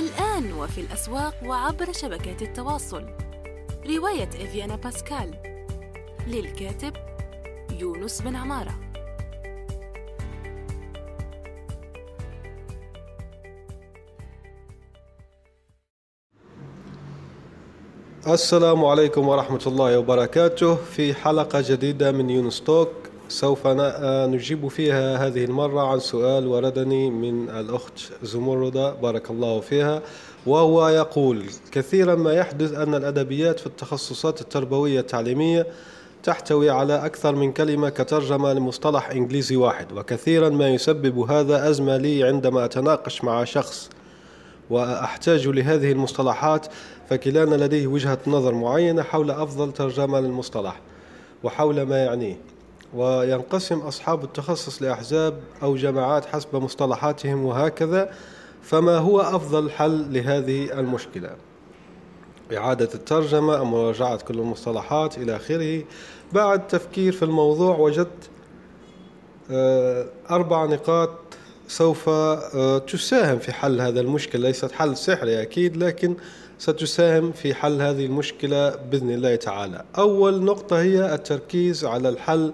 الآن وفي الأسواق وعبر شبكات التواصل. رواية إفيانا باسكال. للكاتب يونس بن عمارة. السلام عليكم ورحمة الله وبركاته. في حلقة جديدة من يونستوك سوف نجيب فيها هذه المرة عن سؤال وردني من الأخت زمردة بارك الله فيها وهو يقول كثيرا ما يحدث أن الأدبيات في التخصصات التربوية التعليمية تحتوي على أكثر من كلمة كترجمة لمصطلح إنجليزي واحد وكثيرا ما يسبب هذا أزمة لي عندما أتناقش مع شخص وأحتاج لهذه المصطلحات فكلانا لديه وجهة نظر معينة حول أفضل ترجمة للمصطلح وحول ما يعنيه. وينقسم أصحاب التخصص لأحزاب أو جماعات حسب مصطلحاتهم وهكذا فما هو أفضل حل لهذه المشكلة؟ إعادة الترجمة أم مراجعة كل المصطلحات إلى آخره؟ بعد تفكير في الموضوع وجدت آه، أربع نقاط سوف آه، تساهم في حل هذا المشكل ليست حل سحري أكيد لكن ستساهم في حل هذه المشكلة بإذن الله تعالى. أول نقطة هي التركيز على الحل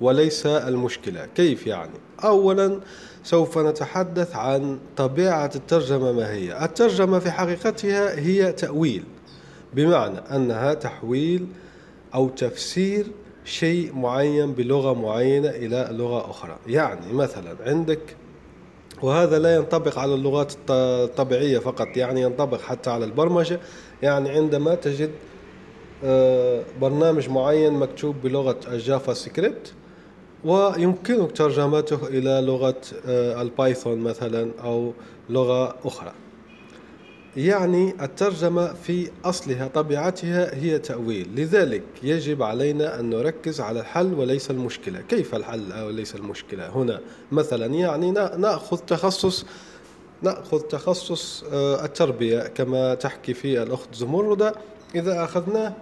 وليس المشكلة. كيف يعني؟ أولا سوف نتحدث عن طبيعة الترجمة ما هي. الترجمة في حقيقتها هي تأويل بمعنى أنها تحويل أو تفسير شيء معين بلغة معينة إلى لغة أخرى. يعني مثلا عندك وهذا لا ينطبق على اللغات الطبيعية فقط يعني ينطبق حتى على البرمجة. يعني عندما تجد آه، برنامج معين مكتوب بلغة ال JavaScript ويمكنك ترجمته إلى لغة آه، البايثون مثلا أو لغة أخرى. يعني الترجمة في أصلها طبيعتها هي تأويل. لذلك يجب علينا أن نركز على الحل وليس المشكلة. كيف الحل وليس المشكلة؟ هنا مثلا يعني نأخذ تخصص نأخذ تخصص آه، التربية كما تحكي في الأخت زمردة. إذا أخذناه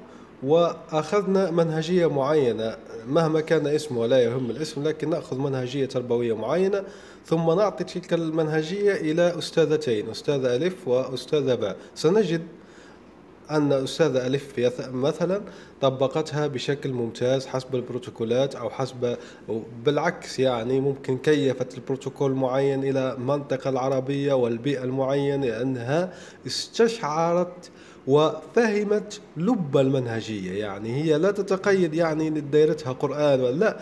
وأخذنا منهجية معينة مهما كان اسمه لا يهم الاسم لكن نأخذ منهجية تربوية معينة ثم نعطي تلك المنهجية إلى أستاذتين أستاذة ألف وأستاذة باء. سنجد أن أستاذة ألف مثلا طبقتها بشكل ممتاز حسب البروتوكولات أو حسب بالعكس يعني ممكن كيفت البروتوكول معين إلى المنطقة العربية والبيئة المعينة لأنها استشعرت وفهمت لب المنهجية يعني هي لا تتقيد يعني دايرتها قرآن ولا لا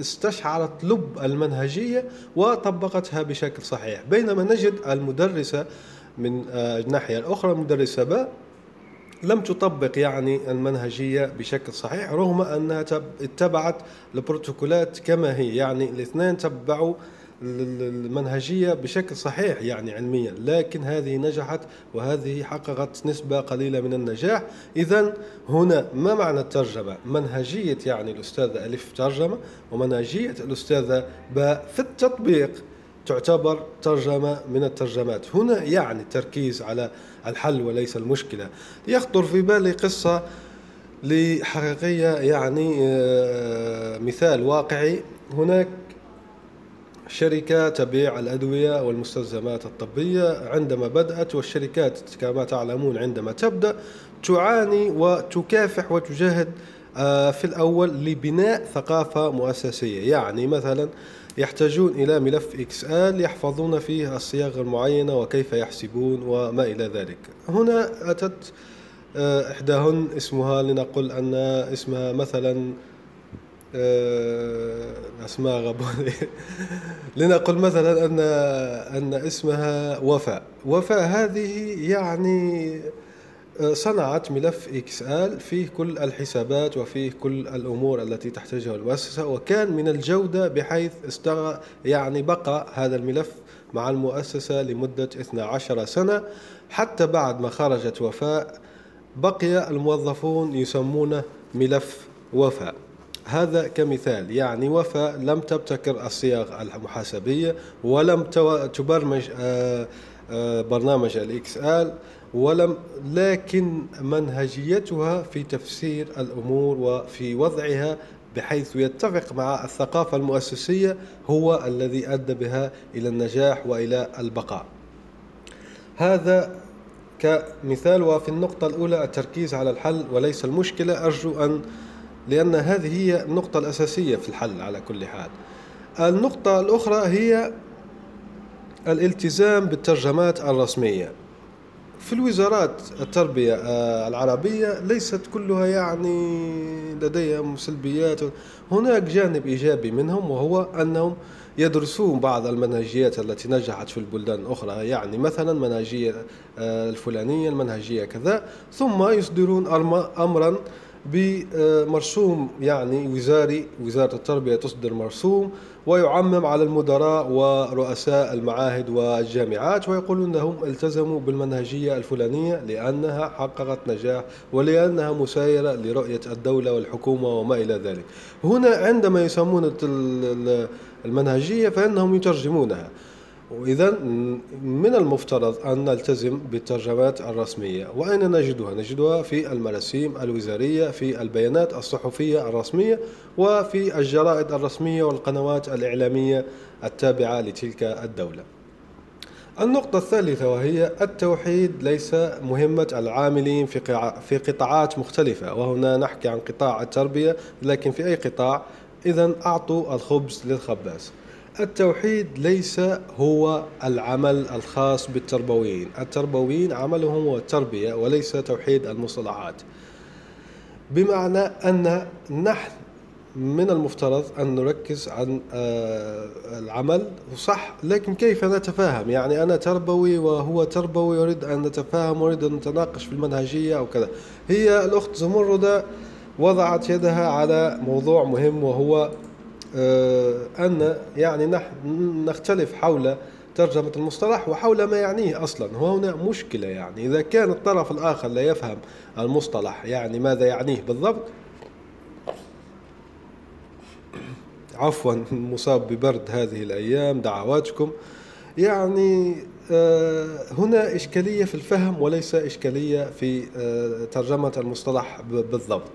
استشعرت لب المنهجية وطبقتها بشكل صحيح. بينما نجد المدرسة من الناحية الأخرى المدرسة باء لم تطبق يعني المنهجية بشكل صحيح رغم أنها اتبعت البروتوكولات كما هي يعني الاثنين تبعوا المنهجية بشكل صحيح يعني علميا لكن هذه نجحت وهذه حققت نسبة قليلة من النجاح. إذا هنا ما معنى الترجمة؟ منهجية يعني الأستاذة ألف ترجمة ومنهجية الأستاذة باء في التطبيق تعتبر ترجمة من الترجمات. هنا يعني التركيز على الحل وليس المشكلة. يخطر في بالي قصة لحقيقية يعني آه، مثال واقعي. هناك شركة تبيع الأدوية والمستلزمات الطبية عندما بدأت والشركات كما تعلمون عندما تبدأ تعاني وتكافح وتجاهد آه، في الأول لبناء ثقافة مؤسسية. يعني مثلا يحتاجون إلى ملف آل يحفظون فيه الصياغة المعينة وكيف يحسبون وما إلى ذلك. هنا أتت آه، إحداهن اسمها لنقل أن اسمها مثلا آه، اسماء غبوني لنقل مثلا ان أن اسمها وفاء. وفاء هذه يعني آه، صنعت ملف إكس آل فيه كل الحسابات وفيه كل الأمور التي تحتاجها المؤسسة وكان من الجودة بحيث استغ يعني بقى هذا الملف مع المؤسسة لمدة 12 سنة. حتى بعد ما خرجت وفاء بقي الموظفون يسمونه ملف وفاء. هذا كمثال يعني وفاء لم تبتكر الصياغ المحاسبية ولم تبرمج آه، آه، برنامج الإكس آل ولم لكن منهجيتها في تفسير الأمور وفي وضعها بحيث يتفق مع الثقافة المؤسسية هو الذي أدى بها إلى النجاح وإلى البقاء. هذا كمثال وفي النقطة الأولى التركيز على الحل وليس المشكلة أرجو أن لأن هذه هي النقطة الأساسية في الحل على كل حال. النقطة الأخرى هي الالتزام بالترجمات الرسمية. في الوزارات التربية آه، العربية ليست كلها يعني لديهم سلبيات. هناك جانب إيجابي منهم وهو أنهم يدرسون بعض المنهجيات التي نجحت في البلدان الأخرى يعني مثلا منهجية آه، الفلانية المنهجية كذا ثم يصدرون أمرا بمرسوم يعني وزاري وزارة التربية تصدر مرسوم ويعمم على المدراء ورؤساء المعاهد والجامعات ويقولون لهم التزموا بالمنهجية الفلانية لأنها حققت نجاح ولأنها مسايرة لرؤية الدولة والحكومة وما إلى ذلك. هنا عندما يسمون المنهجية فإنهم يترجمونها. وإذا من المفترض أن نلتزم بالترجمات الرسمية. وأين نجدها؟ نجدها في المراسيم الوزارية في البيانات الصحفية الرسمية وفي الجرائد الرسمية والقنوات الإعلامية التابعة لتلك الدولة. النقطة الثالثة وهي التوحيد ليس مهمة العاملين في في قطاعات مختلفة. وهنا نحكي عن قطاع التربية لكن في أي قطاع؟ إذا أعطوا الخبز للخباز. التوحيد ليس هو العمل الخاص بالتربويين. التربويين عملهم هو التربية وليس توحيد المصطلحات. بمعنى أن نحن من المفترض أن نركز عن آه، العمل صح لكن كيف نتفاهم؟ يعني أنا تربوي وهو تربوي أريد أن نتفاهم أريد أن نتناقش في المنهجية أو كذا. هي الأخت زمردة وضعت يدها على موضوع مهم وهو أن يعني نحن نختلف حول ترجمة المصطلح وحول ما يعنيه أصلا. وهنا مشكلة يعني. إذا كان الطرف الآخر لا يفهم المصطلح يعني ماذا يعنيه بالضبط؟ عفوا مصاب ببرد هذه الأيام دعواتكم. يعني آه، هنا إشكالية في الفهم وليس إشكالية في آه، ترجمة المصطلح بالضبط.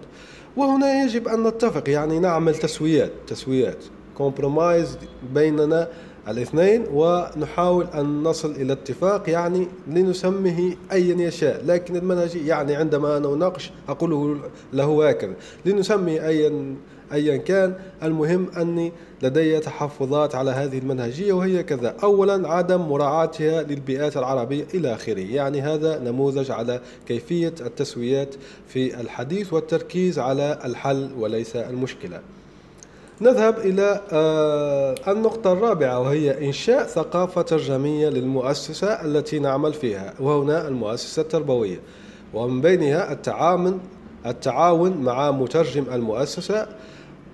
وهنا يجب أن نتفق. يعني نعمل تسويات تسويات. كومبرومايز بيننا الاثنين ونحاول أن نصل إلى اتفاق يعني لنسميه أيا يشاء. لكن المنهجي يعني عندما أنا أناقش أقول له هكذا. لنسمي أيا أيا كان المهم أني لدي تحفظات على هذه المنهجية وهي كذا. أولا عدم مراعاتها للبيئات العربية إلى آخره. يعني هذا نموذج على كيفية التسويات في الحديث والتركيز على الحل وليس المشكلة. نذهب إلى آه، النقطة الرابعة وهي إنشاء ثقافة ترجمية للمؤسسة التي نعمل فيها وهنا المؤسسة التربوية. ومن بينها التعاون التعاون مع مترجم المؤسسة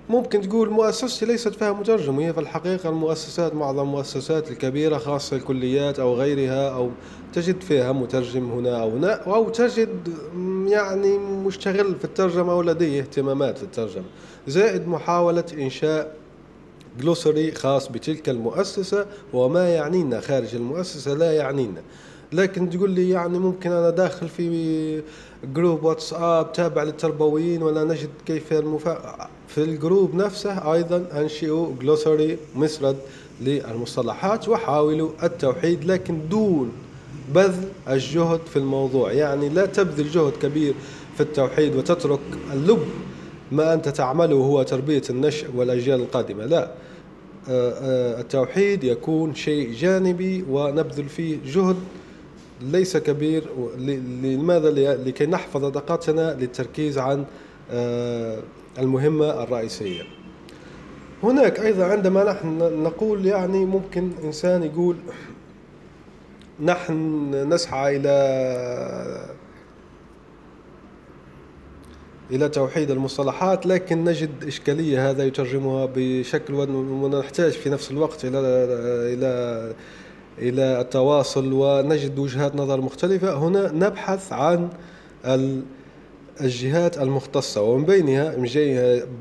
ممكن تقول مؤسستي ليست فيها مترجم وهي في الحقيقة المؤسسات معظم المؤسسات الكبيرة خاصة الكليات أو غيرها أو تجد فيها مترجم هنا أو هنا أو تجد يعني مشتغل في الترجمة ولديه اهتمامات في الترجمة. زائد محاولة إنشاء جلوسري خاص بتلك المؤسسة وما يعنينا خارج المؤسسة لا يعنينا. لكن تقول لي يعني ممكن أنا داخل في group واتساب تابع للتربويين ولا نجد كيف المفا... في ال group نفسه أيضا أنشئوا glossary مسرد للمصطلحات وحاولوا التوحيد لكن دون بذل الجهد في الموضوع. يعني لا تبذل جهد كبير في التوحيد وتترك اللب ما أنت تعمله هو تربية النشء والأجيال القادمة. لا آه، آه، التوحيد يكون شيء جانبي ونبذل فيه جهد ليس كبير. لماذا؟ لكي نحفظ طاقتنا للتركيز عن آه، المهمة الرئيسية. هناك أيضا عندما نحن نقول يعني ممكن إنسان يقول نحن نسعى إلى إلى توحيد المصطلحات لكن نجد إشكالية هذا يترجمها بشكل ونحتاج في نفس الوقت إلى إلى إلى التواصل ونجد وجهات نظر مختلفة. هنا نبحث عن الجهات المختصة ومن بينها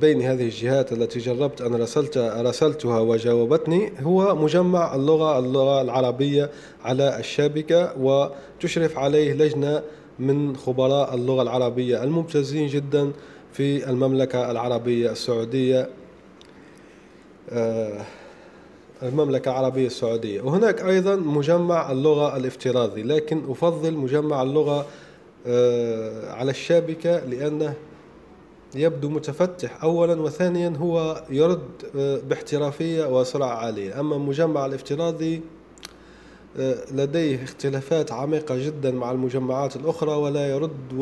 بين هذه الجهات التي جربت أن رسلت رسلتها وجاوبتني هو مجمع اللغة اللغة العربية على الشابكة وتشرف عليه لجنة من خبراء اللغة العربية الممتازين جدا في المملكة العربية السعودية. آه، المملكة العربية السعودية. وهناك أيضا مجمع اللغة الافتراضي لكن أفضل مجمع اللغة على الشابكة لأنه يبدو متفتح. أولا وثانيا هو يرد آه، باحترافية وسرعة عالية أما المجمع الافتراضي آه، لديه اختلافات عميقة جدا مع المجمعات الأخرى ولا يرد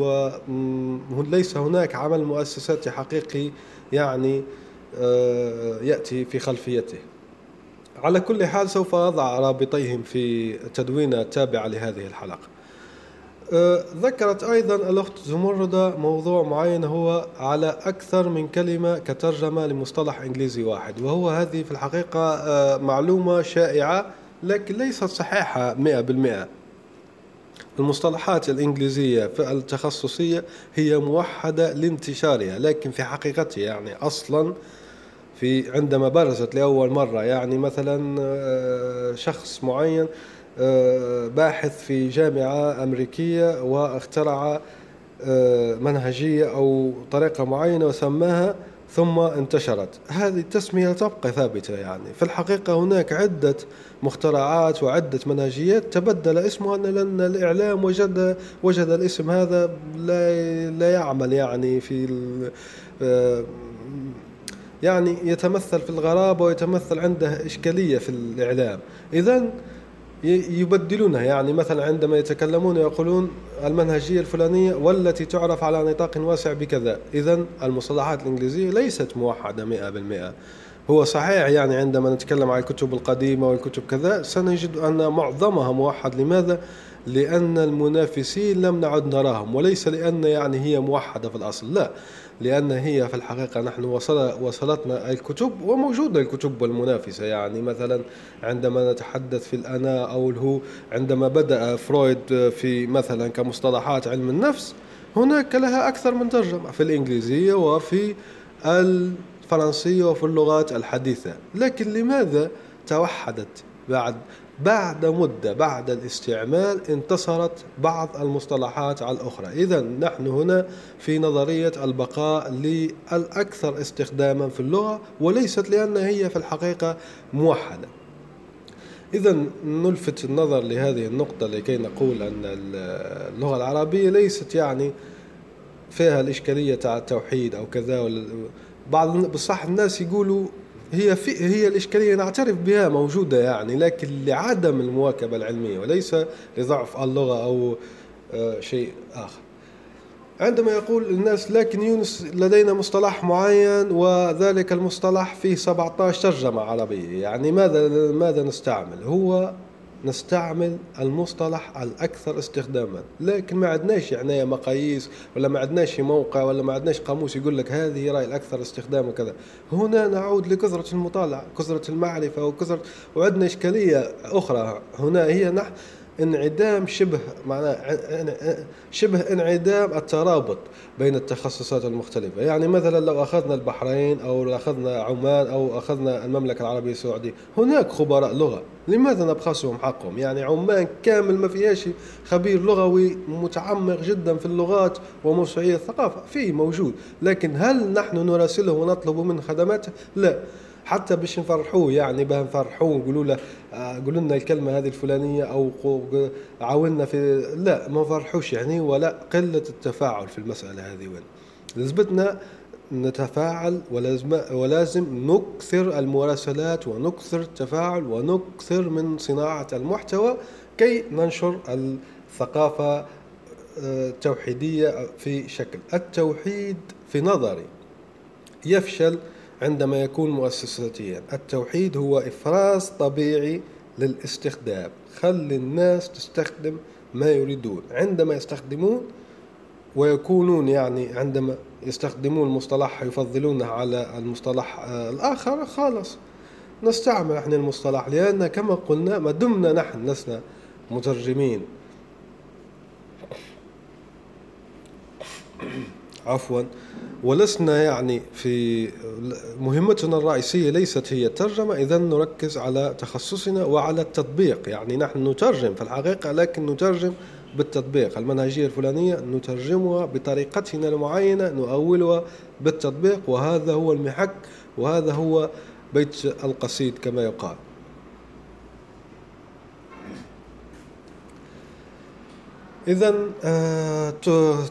وليس هناك عمل مؤسساتي حقيقي يعني يأتي في خلفيته. على كل حال سوف أضع رابطيهم في تدوينة تابعة لهذه الحلقة. ذكرت أيضا الأخت زمردة موضوع معين هو على أكثر من كلمة كترجمة لمصطلح إنجليزي واحد وهو هذه في الحقيقة أه، معلومة شائعة لكن ليست صحيحة مئة بالمئة. المصطلحات الإنجليزية في التخصصية هي موحدة لانتشارها لكن في حقيقتها يعني أصلا في عندما برزت لأول مرة يعني مثلا أه، شخص معين باحث في جامعة أمريكية واخترع آه، منهجية أو طريقة معينة وسماها ثم انتشرت. هذه التسمية تبقى ثابتة يعني. في الحقيقة هناك عدة مخترعات وعدة منهجيات تبدل اسمها لأن الإعلام وجد وجد الاسم هذا لا لا يعمل يعني في آه، يعني يتمثل في الغرابة ويتمثل عنده إشكالية في الإعلام. إذا يبدلونها. يعني مثلا عندما يتكلمون يقولون المنهجية الفلانية والتي تعرف على نطاق واسع بكذا. إذا المصطلحات الإنجليزية ليست موحدة مئة بالمئة. هو صحيح يعني عندما نتكلم عن الكتب القديمة والكتب كذا سنجد أن معظمها موحد. لماذا؟ لأن المنافسين لم نعد نراهم وليس لأن يعني هي موحدة في الأصل. لا. لأن هي في الحقيقة نحن وصل وصلتنا الكتب وموجودة الكتب المنافسة يعني مثلا عندما نتحدث في الأنا أو الهو عندما بدأ فرويد في مثلا كمصطلحات علم النفس هناك لها أكثر من ترجمة في الإنجليزية وفي الفرنسية وفي اللغات الحديثة. لكن لماذا توحدت بعد بعد مدة بعد الاستعمال انتصرت بعض المصطلحات على الأخرى. إذا نحن هنا في نظرية البقاء للأكثر استخداما في اللغة وليست لأنها هي في الحقيقة موحدة. إذا نلفت النظر لهذه النقطة لكي نقول أن اللغة العربية ليست يعني فيها الإشكالية تاع التوحيد أو كذا بعض بصح الناس يقولوا هي في هي الإشكالية نعترف بها موجودة يعني لكن لعدم المواكبة العلمية وليس لضعف اللغة أو آه، شيء آخر. عندما يقول الناس لكن يونس لدينا مصطلح معين وذلك المصطلح فيه 17 ترجمة عربية يعني ماذا ماذا نستعمل؟ هو نستعمل المصطلح الأكثر استخداما. لكن ما عندناش يعني مقاييس ولا ما عندناش موقع ولا ما عندناش قاموس يقول لك هذه رأي الأكثر استخداما وكذا. هنا نعود لكثرة المطالعة كثرة المعرفة وكثرة وعندنا إشكالية أخرى. هنا هي نحن انعدام شبه معناه شبه انعدام الترابط بين التخصصات المختلفة. يعني مثلا لو أخذنا البحرين أو أخذنا عمان أو أخذنا المملكة العربية السعودية هناك خبراء لغة. لماذا نبخسهم حقهم؟ يعني عمان كامل ما فيهاش خبير لغوي متعمق جدا في اللغات وموسوعية الثقافة فيه موجود. لكن هل نحن نراسله ونطلب منه خدماته؟ لا. حتى باش نفرحوه يعني باه نفرحوه نقولوا له آه، قولوا لنا الكلمة هذه الفلانية أو عاوننا في لا ما نفرحوش يعني ولا قلة التفاعل في المسألة هذه وين. لزمتنا نتفاعل ولازم ولازم نكثر المراسلات ونكثر التفاعل ونكثر من صناعة المحتوى كي ننشر الثقافة آه، التوحيدية في شكل. التوحيد في نظري يفشل عندما يكون مؤسساتيا. التوحيد هو إفراز طبيعي للاستخدام. خلي الناس تستخدم ما يريدون. عندما يستخدمون ويكونون يعني عندما يستخدمون المصطلح يفضلونه على المصطلح آه، الآخر خلاص. نستعمل إحنا المصطلح لأن كما قلنا ما دمنا نحن لسنا مترجمين. عفوا. ولسنا يعني في مهمتنا الرئيسية ليست هي الترجمة إذا نركز على تخصصنا وعلى التطبيق. يعني نحن نترجم في الحقيقة لكن نترجم بالتطبيق. المنهجية الفلانية نترجمها بطريقتنا المعينة نؤولها بالتطبيق وهذا هو المحك وهذا هو بيت القصيد كما يقال. إذا آه،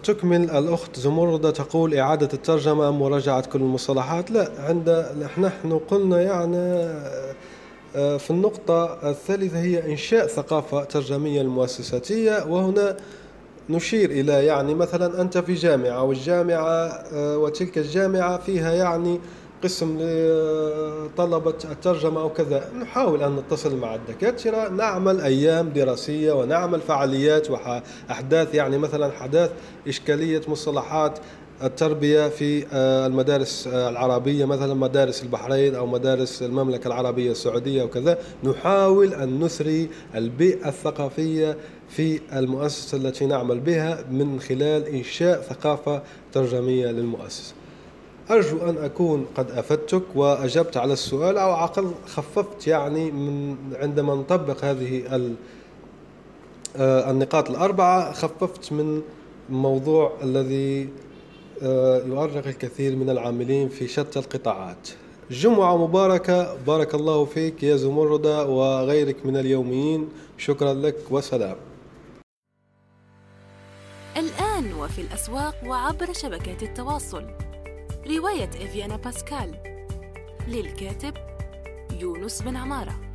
تكمل الأخت زمردة تقول إعادة الترجمة مراجعة كل المصطلحات؟ لا عند نحن قلنا يعني آه، في النقطة الثالثة هي إنشاء ثقافة ترجمية المؤسساتية وهنا نشير إلى يعني مثلا أنت في جامعة والجامعة آه، وتلك الجامعة فيها يعني قسم لطلبة الترجمة أو كذا. نحاول أن نتصل مع الدكاترة نعمل أيام دراسية ونعمل فعاليات وأحداث يعني مثلا حداث إشكالية مصطلحات التربية في المدارس العربية مثلا مدارس البحرين أو مدارس المملكة العربية السعودية وكذا نحاول أن نثري البيئة الثقافية في المؤسسة التي نعمل بها من خلال إنشاء ثقافة ترجمية للمؤسسة. أرجو أن أكون قد أفدتك وأجبت على السؤال أو على الأقل خففت يعني من عندما نطبق هذه آه، النقاط الأربعة خففت من الموضوع الذي آه، يؤرق الكثير من العاملين في شتى القطاعات. جمعة مباركة بارك الله فيك يا زمردة وغيرك من اليوميين. شكرا لك وسلام. الآن وفي الأسواق وعبر شبكات التواصل. رواية إفيانا باسكال للكاتب يونس بن عمارة.